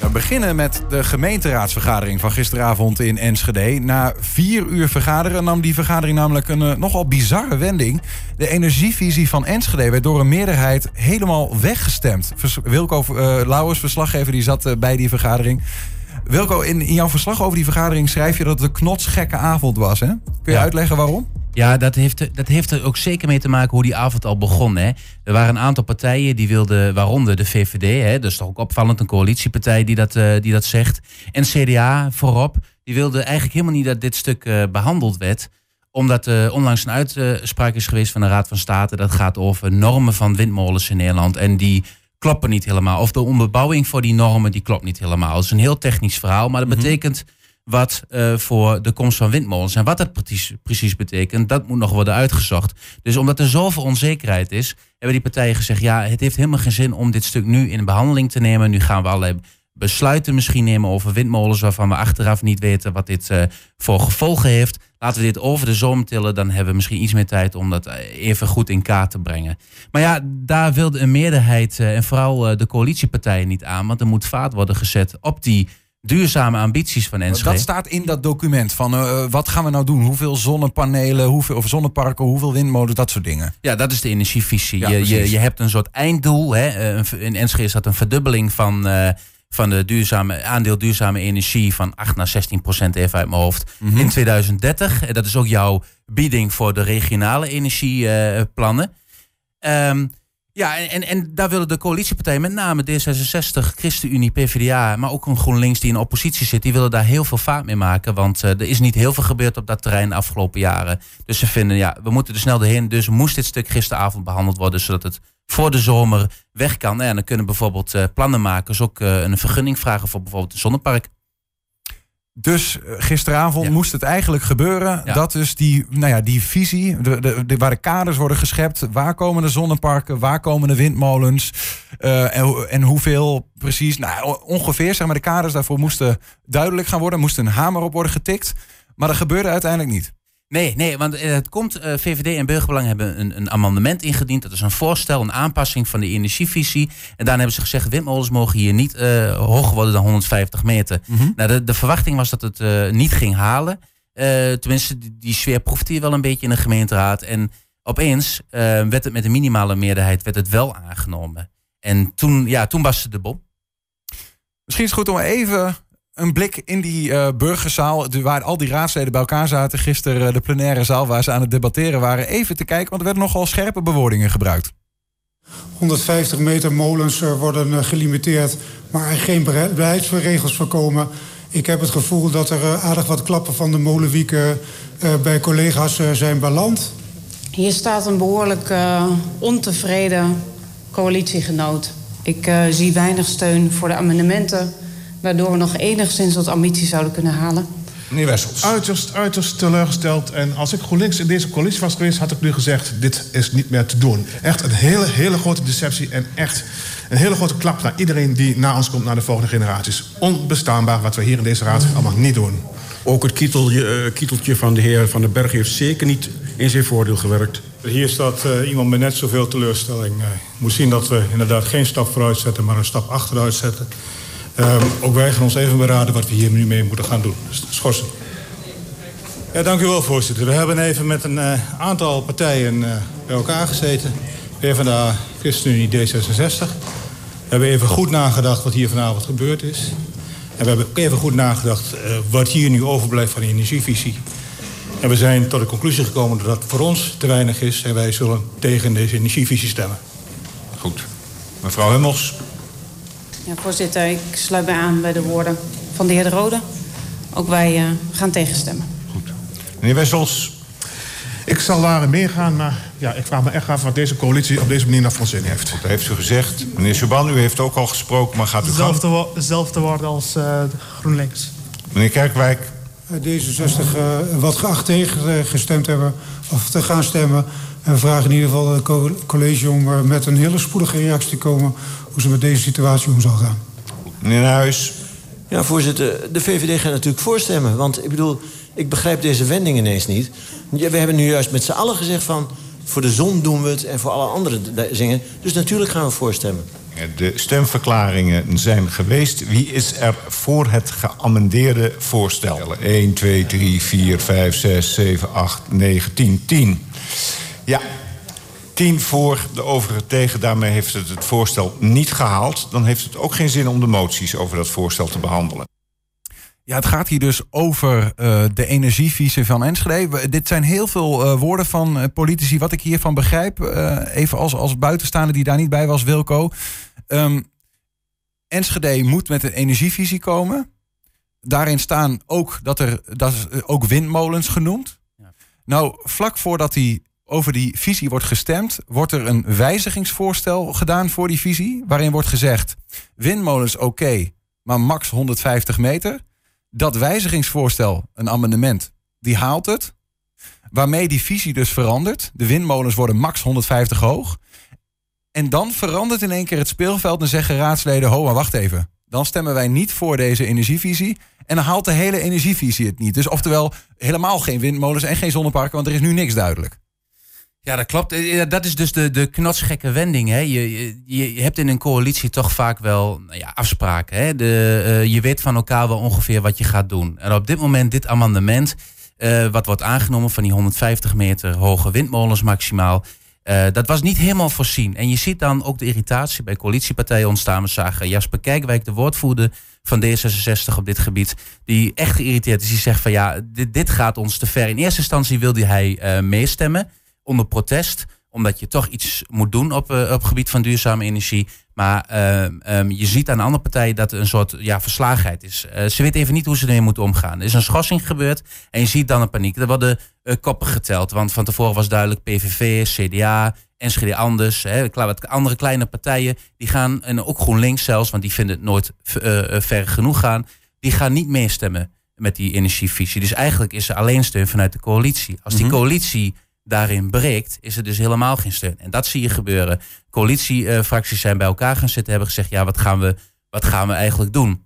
We beginnen met de gemeenteraadsvergadering van gisteravond in Enschede. Na vier uur vergaderen nam die vergadering namelijk een uh, nogal bizarre wending. De energievisie van Enschede werd door een meerderheid helemaal weggestemd. Vers Wilco uh, Lauwers, verslaggever, die zat uh, bij die vergadering. Wilco, in, in, jouw verslag over die vergadering schrijf je dat het een knotsgekke avond was. Hè? Kun je ja. uitleggen waarom? Ja, dat heeft, dat heeft er ook zeker mee te maken hoe die avond al begon. Hè. Er waren een aantal partijen die wilden, waaronder de VVD, hè, dat is toch ook opvallend, een coalitiepartij die dat, uh, die dat zegt. En CDA voorop, die wilden eigenlijk helemaal niet dat dit stuk uh, behandeld werd omdat er uh, onlangs een uitspraak is geweest van de Raad van State. Dat gaat over normen van windmolens in Nederland. En die kloppen niet helemaal. Of de onderbouwing voor die normen, die klopt niet helemaal. Het is een heel technisch verhaal. Maar dat mm -hmm. betekent wat uh, voor de komst van windmolens. En wat dat precies, precies betekent, dat moet nog worden uitgezocht. Dus omdat er zoveel onzekerheid is, hebben die partijen gezegd... ja, het heeft helemaal geen zin om dit stuk nu in behandeling te nemen. Nu gaan we allerlei besluiten misschien nemen over windmolens... waarvan we achteraf niet weten wat dit uh, voor gevolgen heeft. Laten we dit over de zomer tillen, dan hebben we misschien iets meer tijd... om dat even goed in kaart te brengen. Maar ja, daar wilde een meerderheid en vooral de coalitiepartijen niet aan... want er moet vaart worden gezet op die duurzame ambities van Enschede. Dat staat in dat document van uh, wat gaan we nou doen? Hoeveel zonnepanelen, hoeveel of zonneparken, hoeveel windmolens, dat soort dingen. Ja, dat is de energievisie. Ja, je, je, je, hebt een soort einddoel. Hè? In Enschede is dat een verdubbeling van, uh, van de duurzame, aandeel duurzame energie van 8 naar 16 procent, even uit mijn hoofd, mm -hmm. in 2030. En dat is ook jouw bieding voor de regionale energieplannen. Uh, um, ja, en, en daar willen de coalitiepartijen, met name D66, ChristenUnie, PvdA, maar ook een GroenLinks die in oppositie zit, die willen daar heel veel vaart mee maken. Want uh, er is niet heel veel gebeurd op dat terrein de afgelopen jaren. Dus ze vinden, ja, we moeten er snel doorheen. Dus moest dit stuk gisteravond behandeld worden, zodat het voor de zomer weg kan. En dan kunnen bijvoorbeeld uh, plannenmakers ook uh, een vergunning vragen voor bijvoorbeeld een zonnepark. Dus gisteravond ja. moest het eigenlijk gebeuren. Ja. Dat is die, nou ja, die visie, de, de, de, waar de kaders worden geschept. Waar komen de zonneparken? Waar komen de windmolens? Uh, en, en hoeveel precies? Nou, ongeveer, zeg maar, de kaders daarvoor moesten duidelijk gaan worden. Moest een hamer op worden getikt. Maar dat gebeurde uiteindelijk niet. Nee, nee, want het komt, uh, VVD en Burgerbelang hebben een, een, amendement ingediend. Dat is een voorstel, een aanpassing van de energievisie. En daarna hebben ze gezegd, windmolens mogen hier niet uh, hoger worden dan 150 meter. Mm -hmm. nou, de, de, verwachting was dat het uh, niet ging halen. tenminste, die, die, sfeer proefde hier wel een beetje in de gemeenteraad. En opeens werd het met een minimale meerderheid werd het wel aangenomen. En toen, ja, toen was het de bom. Misschien is het goed om even een blik in die uh, burgerzaal, waar al die raadsleden bij elkaar zaten. Gisteren uh, de plenaire zaal waar ze aan het debatteren waren. Even te kijken, want er werden nogal scherpe bewoordingen gebruikt. 150 meter molens uh, worden gelimiteerd, maar er geen beleidsregels voorkomen. Ik heb het gevoel dat er aardig wat klappen van de molenwieken bij collega's zijn beland. Hier staat een behoorlijk ontevreden coalitiegenoot. Ik zie weinig steun voor de amendementen waardoor we nog enigszins wat ambitie zouden kunnen halen. Meneer Wessels. Uiterst, uiterst teleurgesteld. En als ik GroenLinks in deze coalitie was geweest, had ik nu gezegd: dit is niet meer te doen. Echt een hele, hele grote deceptie en echt een hele grote klap naar iedereen die na ons komt, naar de volgende generaties. Onbestaanbaar wat we hier in deze raad allemaal niet doen. Ook het kieteltje, uh, kieteltje van de heer Van den Berg heeft zeker niet in zijn voordeel gewerkt. Hier staat uh, iemand met net zoveel teleurstelling. Uh, moet zien dat we inderdaad geen stap vooruit zetten, maar een stap achteruit zetten. Um, ook wij gaan ons even beraden wat we hier nu mee moeten gaan doen. Dus schorsen. Ja, dank u wel, voorzitter. We hebben even met een uh, aantal partijen uh, bij elkaar gezeten. PvdA, ChristenUnie, D66. We hebben even goed nagedacht wat hier vanavond gebeurd is. En we hebben even goed nagedacht uh, wat hier nu overblijft van de energievisie. En we zijn tot de conclusie gekomen dat dat voor ons te weinig is. En wij zullen tegen deze energievisie stemmen. Goed. Mevrouw Hummels. Ja, voorzitter, ik sluit mij aan bij de woorden van de heer De Rode. Ook wij uh, gaan tegenstemmen. Goed. Meneer Wessels. Ik zal daar meer gaan, maar ja, ik vraag me echt af wat deze coalitie op deze manier naar zin heeft. Dat heeft u gezegd. Meneer Suban, u heeft ook al gesproken, maar gaat u Zelfde, wo dezelfde woorden als uh, GroenLinks. Meneer Kerkwijk. D66 uh, wat geacht tegen gestemd hebben, of te gaan stemmen. En we vragen in ieder geval het college om met een hele spoedige reactie te komen hoe ze met deze situatie om zal gaan. Meneer Huis. Ja, voorzitter. De VVD gaat natuurlijk voorstemmen. Want ik bedoel, ik begrijp deze wending ineens niet. We hebben nu juist met z'n allen gezegd van... voor de zon doen we het en voor alle andere zingen. Dus natuurlijk gaan we voorstemmen. De stemverklaringen zijn geweest. Wie is er voor het geamendeerde voorstel? 1, 2, 3, 4, 5, 6, 7, 8, 9, 10. 10. Ja, 10 voor, de overige tegen. Daarmee heeft het het voorstel niet gehaald. Dan heeft het ook geen zin om de moties over dat voorstel te behandelen. Ja, het gaat hier dus over uh, de energievisie van Enschede. Dit zijn heel veel uh, woorden van uh, politici. Wat ik hiervan begrijp, even als, als buitenstaander die daar niet bij was, Wilco. Um, Enschede moet met een energievisie komen. Daarin staan ook dat er dat is ook windmolens genoemd. Ja. Nou, vlak voordat die over die visie wordt gestemd, wordt er een wijzigingsvoorstel gedaan voor die visie. Waarin wordt gezegd: windmolens oké, maar max 150 meter dat wijzigingsvoorstel, een amendement, die haalt het. Waarmee die visie dus verandert. De windmolens worden max 150 hoog. En dan verandert in één keer het speelveld en zeggen raadsleden: ho, maar wacht even. Dan stemmen wij niet voor deze energievisie. En dan haalt de hele energievisie het niet. Dus oftewel helemaal geen windmolens en geen zonneparken, want er is nu niks duidelijk. Ja, dat klopt. Eh, dat is dus de, de knotsgekke wending. Hè. Je, je, je hebt in een coalitie toch vaak wel nou ja, afspraken. Hè. De, uh, je weet van elkaar wel ongeveer wat je gaat doen. En op dit moment, dit amendement, uh, wat wordt aangenomen van die 150 meter hoge windmolens maximaal. Dat was niet helemaal voorzien. En je ziet dan ook de irritatie bij coalitiepartijen ontstaan. We zagen Jasper Kijkwijk, de woordvoerder van D66 op dit gebied, die echt geïrriteerd is. Die zegt van ja, dit, dit gaat ons te ver. In eerste instantie wilde hij meestemmen onder protest omdat je toch iets moet doen op, uh, op het gebied van duurzame energie. Maar uh, um, je ziet aan de andere partijen dat er een soort ja, verslagenheid is. Uh, ze weten even niet hoe ze ermee moeten omgaan. Er is een schorsing gebeurd en je ziet dan een paniek. Er worden koppen geteld, want van tevoren was duidelijk PVV, CDA, Enschede anders. Hè, wat andere kleine partijen, die gaan, en ook GroenLinks zelfs, want die vinden het nooit ver genoeg gaan. Die gaan niet meestemmen met die energievisie. Dus eigenlijk is er alleen steun vanuit de coalitie. Als die mhm. coalitie daarin breekt, is er dus helemaal geen steun. En dat zie je gebeuren. Coalitiefracties zijn bij elkaar gaan zitten, hebben gezegd: ja, wat gaan we, wat gaan we eigenlijk doen?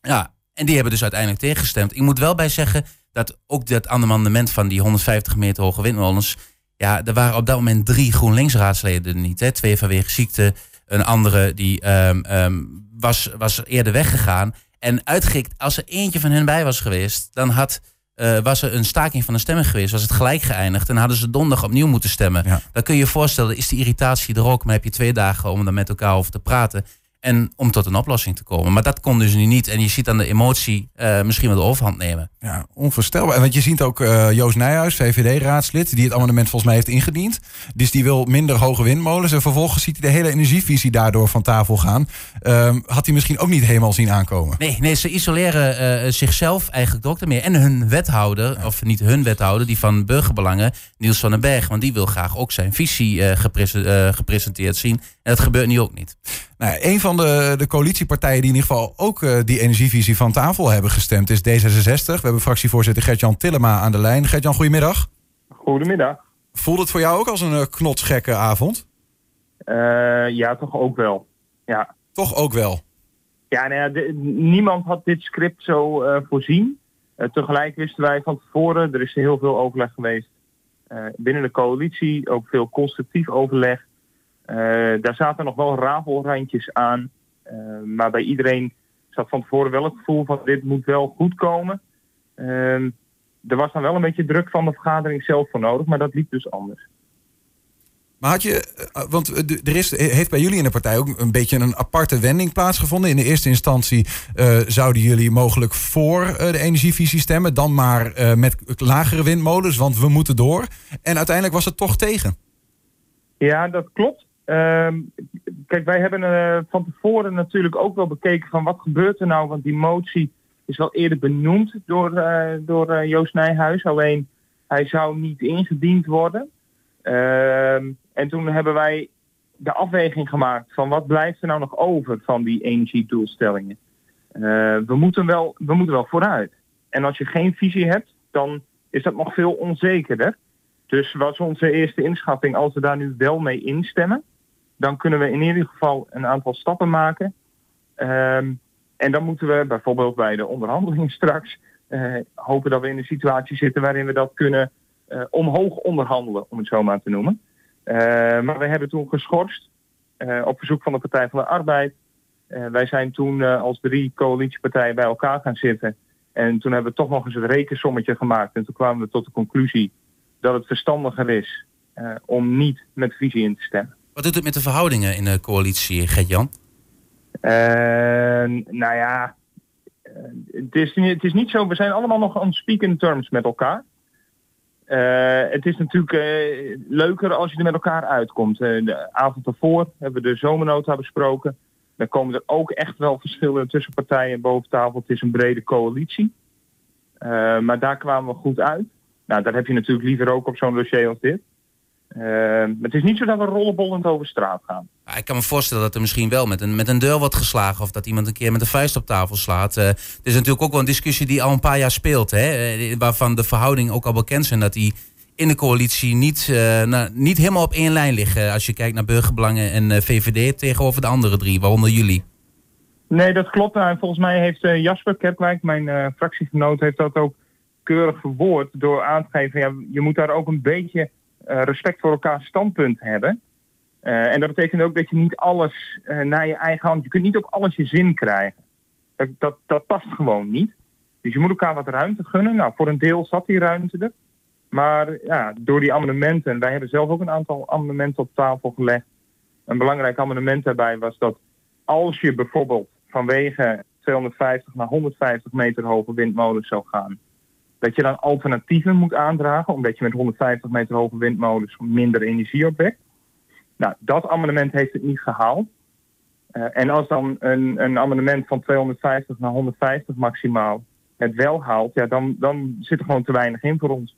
Ja, en die hebben dus uiteindelijk tegengestemd. Ik moet wel bij zeggen dat ook dat amendement van die 150 meter hoge windmolens. Ja, er waren op dat moment drie GroenLinks-raadsleden niet. Hè. Twee vanwege ziekte, een andere die um, um, was, was eerder weggegaan. En uitgekikt, als er eentje van hen bij was geweest, dan had uh, was er een staking van de stemming geweest, was het gelijk geëindigd en hadden ze donderdag opnieuw moeten stemmen. Dan kun je je voorstellen, is die irritatie er ook, maar heb je twee dagen om er met elkaar over te praten. En om tot een oplossing te komen. Maar dat kon dus nu niet. En je ziet dan de emotie uh, misschien wel de overhand nemen. Ja, onvoorstelbaar. Want je ziet ook uh, Joost Nijhuis, VVD-raadslid, die het amendement volgens mij heeft ingediend. Dus die wil minder hoge windmolens. En vervolgens ziet hij de hele energievisie daardoor van tafel gaan. Uh, had hij misschien ook niet helemaal zien aankomen. Nee, nee ze isoleren uh, zichzelf eigenlijk ook ermee. En hun wethouder, of niet hun wethouder, die van burgerbelangen, Niels van den Berg. Want die wil graag ook zijn visie gepresenteerd zien. En dat gebeurt nu ook niet. Nou, een van de, de coalitiepartijen die in ieder geval ook uh, die energievisie van tafel hebben gestemd is D66. We hebben fractievoorzitter Gert-Jan Tillema aan de lijn. Gert-Jan, goedemiddag. Goedemiddag. Voelt het voor jou ook als een uh, knotsgekke avond? Uh, ja, toch ook wel. Ja. Toch ook wel? Ja, nou ja de, niemand had dit script zo voorzien. tegelijk wisten wij van tevoren, er is heel veel overleg geweest binnen de coalitie. Ook veel constructief overleg. Eh, daar zaten nog wel rafelrandjes aan. Eh, maar bij iedereen zat van tevoren wel het gevoel van dit moet wel goed komen. Ehm, er was dan wel een beetje druk van de vergadering zelf voor nodig, maar dat liep dus anders. Maar had je, eh, want er is, heeft bij jullie in de partij ook een beetje een aparte wending plaatsgevonden. In de eerste instantie zouden jullie mogelijk voor de energievisie stemmen, dan maar met lagere windmolens, want we moeten door. En uiteindelijk was het toch tegen. Ja, dat klopt. Ehm, kijk, wij hebben uh, van tevoren natuurlijk ook wel bekeken van wat gebeurt er nou. Want die motie is wel eerder benoemd door, uh, door uh, Joost Nijhuis. Alleen hij zou niet ingediend worden. Ehm, en toen hebben wij de afweging gemaakt van wat blijft er nou nog over van die energiedoelstellingen. we, moeten wel, we moeten wel vooruit. En als je geen visie hebt, dan is dat nog veel onzekerder. Dus was onze eerste inschatting, als we daar nu wel mee instemmen, dan kunnen we in ieder geval een aantal stappen maken. Um, en dan moeten we bijvoorbeeld bij de onderhandelingen straks uh, hopen dat we in een situatie zitten waarin we dat kunnen uh, omhoog onderhandelen, om het zo maar te noemen. Uh, maar we hebben toen geschorst eh, op verzoek van de Partij van de Arbeid. Eh, wij zijn toen eh, als drie coalitiepartijen bij elkaar gaan zitten. En toen hebben we toch nog eens een rekensommetje gemaakt. En toen kwamen we tot de conclusie dat het verstandiger is eh, om niet met visie in te stemmen. Wat doet het met de verhoudingen in de coalitie, Gert-Jan? Eh, nou ja, eh, het, is, niet- het is niet zo. We zijn allemaal nog on speaking terms met elkaar. Eh, het is natuurlijk eh, leuker als je er met elkaar uitkomt. De avond ervoor hebben we de zomernota besproken. Dan komen er ook echt wel verschillen tussen partijen boven tafel. Het is een brede coalitie. Maar daar kwamen we goed uit. Nou, daar heb je natuurlijk liever ook op zo'n dossier als dit. Eh, maar het is niet zo dat we rollenbollend over straat gaan. Ik kan me voorstellen dat er misschien wel met een, met een deur wordt geslagen. Of dat iemand een keer met een vuist op tafel slaat. Eh, het is natuurlijk ook wel een discussie die al een paar jaar speelt. Hè? eh, Waarvan de verhoudingen ook al bekend zijn. Dat die in de coalitie niet, eh, nou, niet helemaal op één lijn liggen. Als je kijkt naar burgerbelangen en VVD tegenover de andere drie. Waaronder jullie. Nee, dat klopt. Nou, en volgens mij heeft Jasper Kerkwijk, mijn fractiegenoot, heeft dat ook keurig verwoord door aan te geven, ja, je moet daar ook een beetje respect voor elkaar standpunt hebben. Eh, en dat betekent ook dat je niet alles eh, naar je eigen hand, je kunt niet op alles je zin krijgen. Dat, dat, dat past gewoon niet. Dus je moet elkaar wat ruimte gunnen. Nou, voor een deel zat die ruimte er. Maar ja, door die amendementen, wij hebben zelf ook een aantal amendementen op tafel gelegd. Een belangrijk amendement daarbij was dat als je bijvoorbeeld vanwege 250 naar 150 meter hoge windmolens zou gaan, dat je dan alternatieven moet aandragen, omdat je met 150 meter hoge windmolens minder energie opwekt. Nou, dat amendement heeft het niet gehaald. Eh, en als dan een, een amendement van 250 naar 150 maximaal het wel haalt, ja, dan, dan zit er gewoon te weinig in voor ons.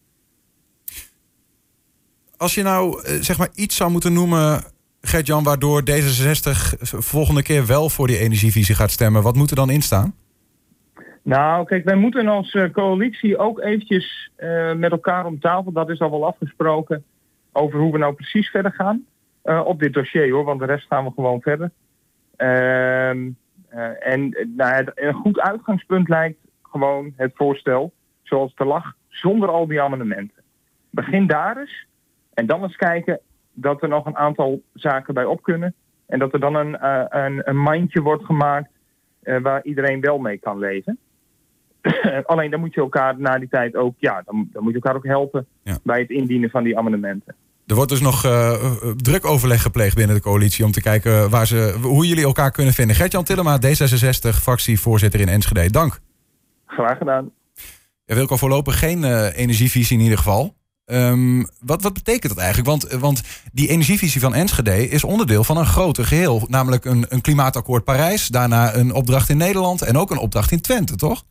Als je nou eh, zeg maar iets zou moeten noemen, Gert-Jan, waardoor D66 volgende keer wel voor die energievisie gaat stemmen, wat moet er dan in staan? Nou, kijk, wij moeten als eh, coalitie ook eventjes eh, met elkaar om tafel, dat is al wel afgesproken, over hoe we nou precies verder gaan. Eh, op dit dossier hoor, want de rest gaan we gewoon verder. Ehm, eh, en nou, een goed uitgangspunt lijkt gewoon het voorstel zoals het er lag, zonder al die amendementen. Begin daar eens en dan eens kijken dat er nog een aantal zaken bij op kunnen. En dat er dan een, een, een mandje wordt gemaakt waar iedereen wel mee kan leven. Alleen dan moet je elkaar na die tijd ook, ja, dan, dan moet je elkaar ook helpen bij het indienen van die amendementen. Er wordt dus nog eh, eh, druk overleg gepleegd binnen de coalitie om te kijken waar ze, hoe jullie elkaar kunnen vinden. Gert-Jan Tillema, D66, fractievoorzitter in Enschede. Dank. Graag gedaan. Ja, Wilco, voorlopig geen eh, energievisie in ieder geval. Ehm, wat, wat betekent dat eigenlijk? Want, want die energievisie van Enschede is onderdeel van een groter geheel. Namelijk een, een klimaatakkoord Parijs, daarna een opdracht in Nederland en ook een opdracht in Twente, toch?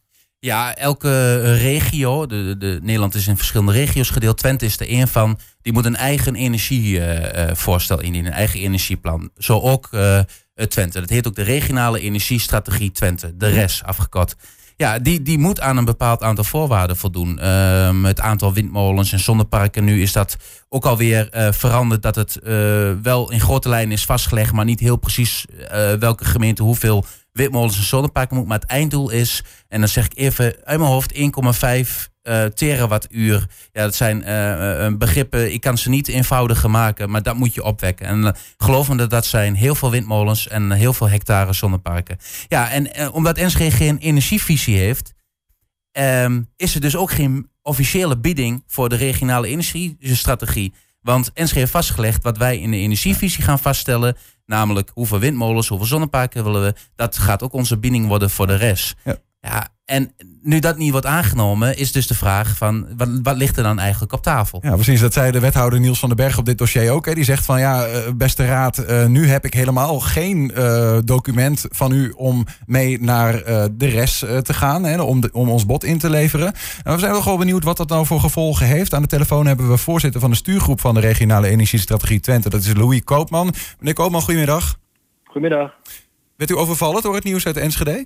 Ja, elke regio, de, de, de- Nederland is in verschillende regio's gedeeld. Twente is er één van. Die moet een eigen energievoorstel indienen, een eigen energieplan. Zo ook eh, eh, Twente. Dat heet ook de regionale energiestrategie Twente, de RES afgekort. Ja, die, die moet aan een bepaald aantal voorwaarden voldoen. Ehm, het aantal windmolens en zonneparken. Nu is dat ook alweer eh veranderd. Dat het eh, wel in grote lijnen is vastgelegd. Maar niet heel precies eh, welke gemeente hoeveel windmolens en zonneparken moet. Maar het einddoel is, en dan zeg ik even uit mijn hoofd, 1,5 eh terawattuur. Ja, dat zijn eh, begrippen, ik kan ze niet eenvoudiger maken, maar dat moet je opwekken. En eh, geloof me dat dat zijn heel veel windmolens en heel veel hectare zonneparken. Ja, en omdat Enschede geen energievisie heeft, ehm, is er dus ook geen officiële bieding voor de regionale energiestrategie. Want Enschede heeft vastgelegd wat wij in de energievisie gaan vaststellen. Namelijk hoeveel windmolens, hoeveel zonneparken willen we. Dat gaat ook onze bieding worden voor de rest. Ja. En nu dat niet wordt aangenomen, is dus de vraag van wat, wat ligt er dan eigenlijk op tafel? Ja, precies. Dat zei de wethouder Niels van den Berg op dit dossier ook. Hè. Die zegt van ja, eh, beste raad, eh, nu heb ik helemaal geen eh, document van u om mee naar eh, de rest eh, te gaan. Hè, om, de- om ons bod in te leveren. En we zijn wel gewoon benieuwd wat dat nou voor gevolgen heeft. Aan de telefoon hebben we voorzitter van de stuurgroep van de regionale energiestrategie Twente. Dat is Louis Koopman. Meneer Koopman, goedemiddag. Goedemiddag. Werd u overvallen door het nieuws uit Enschede?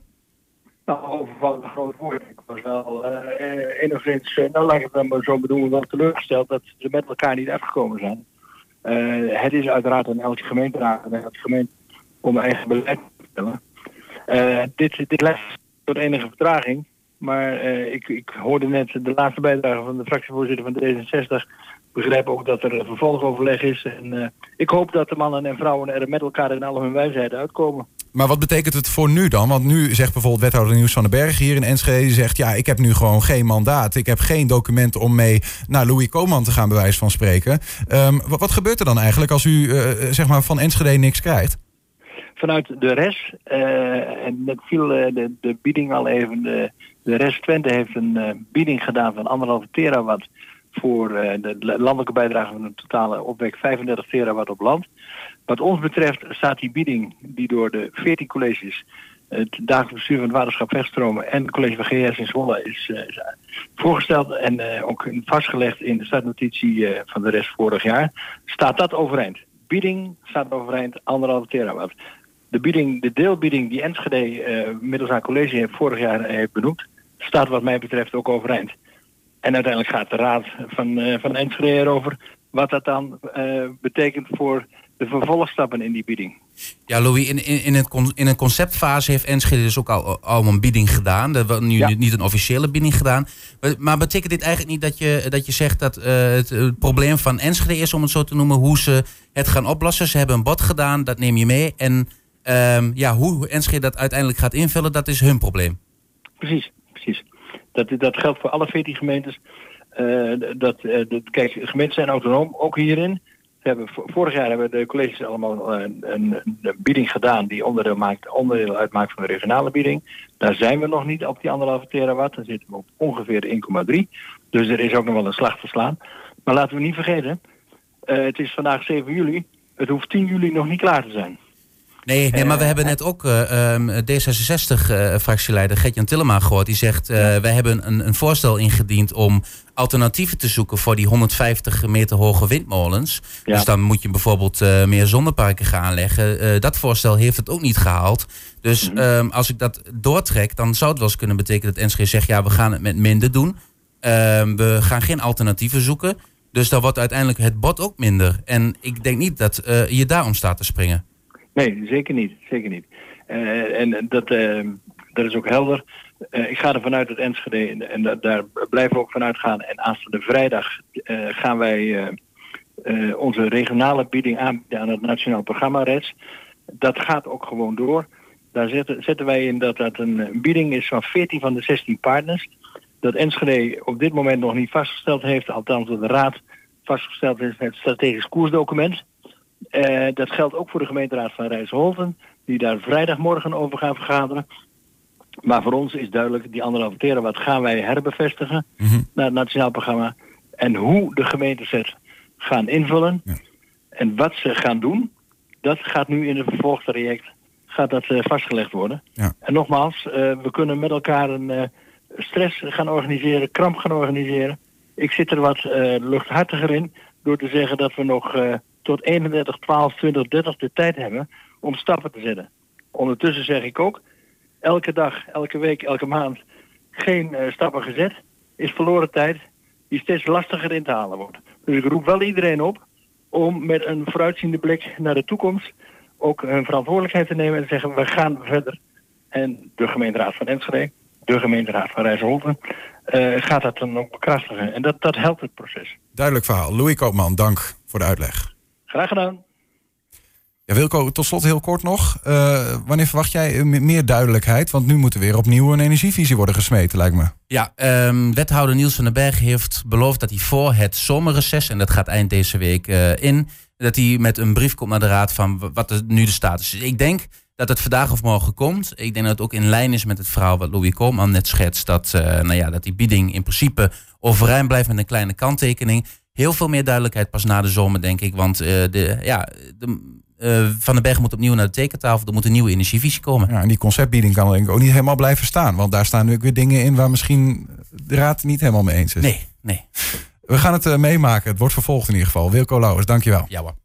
Nou, overval is een groot woord. Ik was wel eh, enigszins, eh, nou laat ik het dan maar zo bedoelen, wel teleurgesteld dat ze met elkaar niet afgekomen zijn. Eh, het is uiteraard aan elke gemeenteraad en elke gemeente om eigen beleid te stellen. Dit, dit leidt tot enige vertraging, maar ik, ik hoorde net de laatste bijdrage van de fractievoorzitter van D66 begrijp ook dat er een vervolgoverleg is. En ik hoop dat de mannen en vrouwen er met elkaar in al hun wijsheid uitkomen. Maar wat betekent het voor nu dan? Want nu zegt bijvoorbeeld wethouder Nieuws van den Berg hier in Enschede... zegt, ja, ik heb nu gewoon geen mandaat. Ik heb geen document om mee naar Louis Koman te gaan, bij wijze van spreken. Ehm, wat, gebeurt er dan eigenlijk als u eh, zeg maar van Enschede niks krijgt? Vanuit de rest, eh, en dat viel eh, de, de bieding al even... De, de rest Twente heeft een eh, bieding gedaan van anderhalve terawatt... voor eh, de landelijke bijdrage van een totale opwek 35 terawatt op land. Wat ons betreft staat die bieding die door de 14 colleges... het dagelijks bestuur van het waterschap Vechtstromen en het college van GS in Zwolle is, eh, voorgesteld en eh, ook vastgelegd in de startnotitie van de rest vorig jaar, staat dat overeind. Bieding staat overeind, anderhalve terawatt. De, bieding, de deelbieding die Enschede middels haar college vorig jaar heeft benoemd, staat wat mij betreft ook overeind. En uiteindelijk gaat de raad van, eh, van Enschede erover wat dat dan eh, betekent voor de vervolgstappen in die bieding. Ja, Louis, in, in, in, het con- in een conceptfase heeft Enschede dus ook al, al een bieding gedaan. Dat was nu niet een officiële bieding gedaan. Maar, maar betekent dit eigenlijk niet dat je, dat je zegt dat eh, het, het probleem van Enschede is, om het zo te noemen, hoe ze het gaan oplossen? Ze hebben een bod gedaan, dat neem je mee. En ehm, ja, hoe Enschede dat uiteindelijk gaat invullen, dat is hun probleem. Precies, precies. Dat, dat geldt voor alle 14 gemeentes. Eh, dat, eh, dat, kijk, gemeenten zijn autonoom, ook hierin. We hebben, vo- vorig jaar hebben de colleges allemaal eh, een, een, een bieding gedaan die onderdeel, maakt, onderdeel uitmaakt van de regionale bieding. Daar zijn we nog niet op die anderhalve terawatt. Daar zitten we op ongeveer de 1,3. Dus er is ook nog wel een slag te slaan. Maar laten we niet vergeten, het is vandaag 7 juli. Het hoeft 10 juli nog niet klaar te zijn. Nee, nee maar we hebben net ook eh, ehm, D66-fractieleider Gert-Jan Tillema gehoord. Die zegt, eh wij hebben een, een voorstel ingediend om alternatieven te zoeken voor die 150 meter hoge windmolens. Ja. Dus dan moet je bijvoorbeeld eh, meer zonneparken gaan aanleggen. Eh, dat voorstel heeft het ook niet gehaald. Dus ehm, als ik dat doortrek, dan zou het wel eens kunnen betekenen dat NSG zegt, ja, we gaan het met minder doen. Ehm, we gaan geen alternatieven zoeken. Dus dan wordt uiteindelijk het bod ook minder. En ik denk niet dat eh, je daarom staat te springen. Nee, zeker niet. Zeker niet. Eh, en dat, eh, dat is ook helder. Eh, ik ga ervan uit dat Enschede, en, en da- daar blijven we ook vanuit gaan. En aanstaande vrijdag gaan wij onze regionale bieding aanbieden aan het Nationaal Programma REDS. Dat gaat ook gewoon door. Daar zetten, zetten wij in dat dat een, een bieding is van 14 van de 16 partners. Dat Enschede op dit moment nog niet vastgesteld heeft, althans dat de Raad vastgesteld heeft met het strategisch koersdocument. Eh, dat geldt ook voor de gemeenteraad van Rijsselholten, die daar vrijdagmorgen over gaan vergaderen. Maar voor ons is duidelijk, die anderhalve terawatt gaan wij herbevestigen naar het nationaal programma. En hoe de gemeentes het gaan invullen en wat ze gaan doen, dat gaat nu in het vervolgtraject gaat dat, eh, vastgelegd worden. Ja. En nogmaals, eh, we kunnen met elkaar een stress gaan organiseren, kramp gaan organiseren. Ik zit er wat luchthartiger in door te zeggen dat we nog tot 31, 12, 20, 30 de tijd hebben om stappen te zetten. Ondertussen zeg ik ook, elke dag, elke week, elke maand geen eh, stappen gezet is verloren tijd die steeds lastiger in te halen wordt. Dus ik roep wel iedereen op om met een vooruitziende blik naar de toekomst ook hun verantwoordelijkheid te nemen en te zeggen we gaan verder. En de gemeenteraad van Enschede, de gemeenteraad van Rijsselholten, eh, gaat dat dan ook bekrachtigen. En dat, dat helpt het proces. Duidelijk verhaal. Louis Koopman, dank voor de uitleg. Graag gedaan. Ja, Wilco, tot slot heel kort nog. Eh, wanneer verwacht jij eh, me- meer duidelijkheid? Want nu moet er weer opnieuw een energievisie worden gesmeten, lijkt me. Ja, ehm, wethouder Niels van den Berg heeft beloofd dat hij voor het zomerreces, en dat gaat eind deze week eh, in, dat hij met een brief komt naar de raad van wat er nu de status is. Ik denk dat het vandaag of morgen komt. Ik denk dat het ook in lijn is met het verhaal wat Louis Koolman net schetst. Dat, eh, nou ja, dat die bieding in principe overeind blijft met een kleine kanttekening. Heel veel meer duidelijkheid pas na de zomer, denk ik. Want eh, de, ja, de, eh, Van den Berg moet opnieuw naar de tekentafel. Er moet een nieuwe energievisie komen. Ja, en die conceptbieding kan denk ik ook niet helemaal blijven staan. Want daar staan nu ook weer dingen in waar misschien de raad niet helemaal mee eens is. Nee, nee. We gaan het eh, meemaken. Het wordt vervolgd in ieder geval. Wilco Lauwers, dankjewel. Ja hoor.